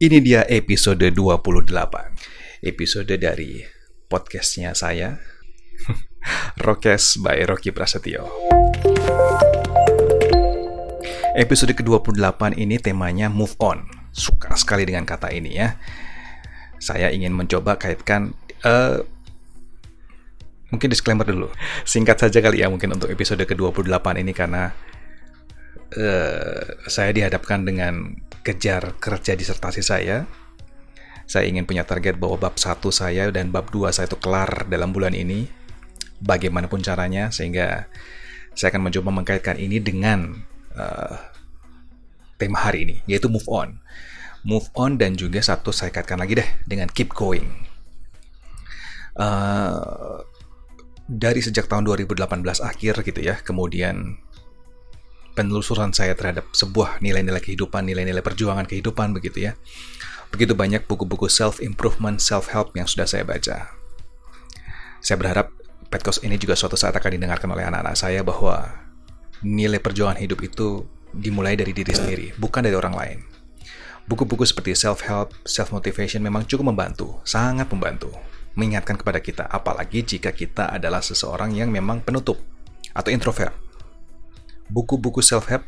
Ini dia episode 28. Episode dari podcastnya saya, Rokes by Rocky Prasetyo. Episode ke-28 ini temanya move on. Suka sekali dengan kata ini ya. Saya ingin mencoba kaitkan uh, mungkin disclaimer dulu. Singkat saja kali ya mungkin untuk episode ke-28 ini karena uh, saya dihadapkan dengan kejar kerja disertasi saya. Saya ingin punya target bahwa bab 1 saya dan bab 2 saya itu kelar dalam bulan ini. Bagaimanapun caranya sehingga saya akan mencoba mengkaitkan ini dengan uh, tema hari ini yaitu move on. Move on dan juga satu saya kaitkan lagi deh dengan keep going. Uh, dari sejak tahun 2018 akhir gitu ya, kemudian penelusuran saya terhadap sebuah nilai-nilai kehidupan, nilai-nilai perjuangan kehidupan begitu ya. Begitu banyak buku-buku self-improvement, self-help yang sudah saya baca. Saya berharap podcast ini juga suatu saat akan didengarkan oleh anak-anak saya bahwa nilai perjuangan hidup itu dimulai dari diri sendiri, bukan dari orang lain. Buku-buku seperti self-help, self-motivation memang cukup membantu, sangat membantu. Mengingatkan kepada kita, apalagi jika kita adalah seseorang yang memang penutup atau introvert buku-buku self-help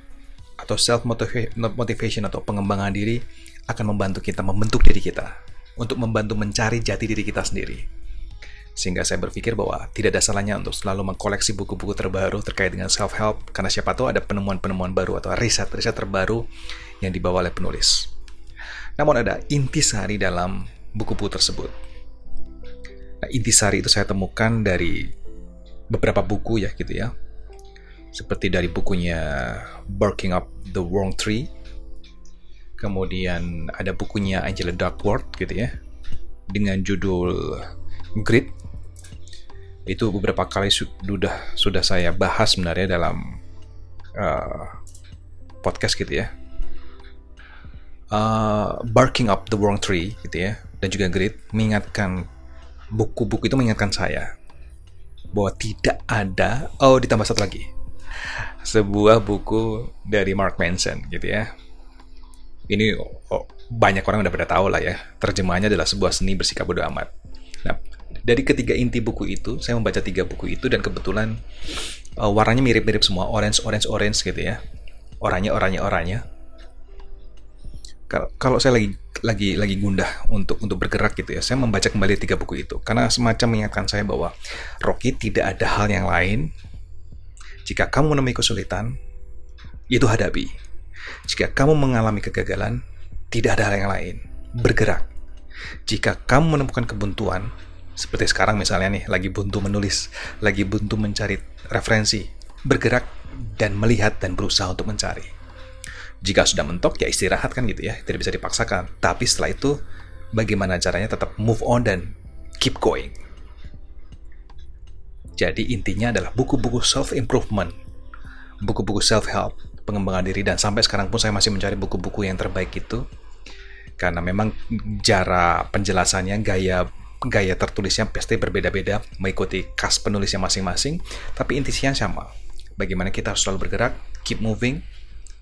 atau self-motivation atau pengembangan diri akan membantu kita membentuk diri kita untuk membantu mencari jati diri kita sendiri. Sehingga saya berpikir bahwa tidak ada salahnya untuk selalu mengkoleksi buku-buku terbaru terkait dengan self-help karena siapa tahu ada penemuan-penemuan baru atau riset-riset terbaru yang dibawa oleh penulis. Namun ada intisari dalam buku-buku tersebut. Nah, intisari itu saya temukan dari beberapa buku ya gitu ya seperti dari bukunya Barking Up the Wrong Tree. Kemudian ada bukunya Angela Duckworth gitu ya dengan judul Grit. Itu beberapa kali sudah sudah saya bahas sebenarnya dalam uh, podcast gitu ya. Uh, Barking Up the Wrong Tree gitu ya dan juga Grit mengingatkan buku-buku itu mengingatkan saya bahwa tidak ada oh ditambah satu lagi sebuah buku dari Mark Manson gitu ya. Ini oh, banyak orang udah pada tahu lah ya. Terjemahannya adalah sebuah seni bersikap bodoh amat. Nah, dari ketiga inti buku itu, saya membaca tiga buku itu dan kebetulan uh, warnanya mirip-mirip semua, orange, orange, orange gitu ya. Oranye, oranye, oranye. Kalau saya lagi lagi lagi gundah untuk untuk bergerak gitu ya, saya membaca kembali tiga buku itu karena semacam mengingatkan saya bahwa Rocky tidak ada hal yang lain jika kamu menemui kesulitan, itu hadapi. Jika kamu mengalami kegagalan, tidak ada hal yang lain. Bergerak. Jika kamu menemukan kebuntuan, seperti sekarang misalnya nih, lagi buntu menulis, lagi buntu mencari referensi, bergerak dan melihat dan berusaha untuk mencari. Jika sudah mentok, ya istirahat kan gitu ya, tidak bisa dipaksakan. Tapi setelah itu, bagaimana caranya tetap move on dan keep going. Jadi intinya adalah buku-buku self-improvement, buku-buku self-help, pengembangan diri, dan sampai sekarang pun saya masih mencari buku-buku yang terbaik itu. Karena memang cara penjelasannya, gaya gaya tertulisnya pasti berbeda-beda, mengikuti khas penulisnya masing-masing, tapi intinya sama. Bagaimana kita harus selalu bergerak, keep moving,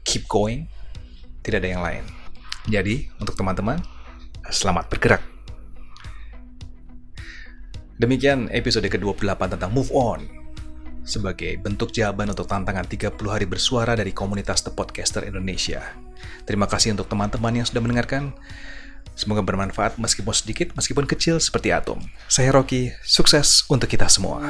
keep going, tidak ada yang lain. Jadi, untuk teman-teman, selamat bergerak. Demikian episode ke-28 tentang Move On. Sebagai bentuk jawaban untuk tantangan 30 hari bersuara dari komunitas The Podcaster Indonesia. Terima kasih untuk teman-teman yang sudah mendengarkan. Semoga bermanfaat meskipun sedikit, meskipun kecil seperti atom. Saya Rocky, sukses untuk kita semua.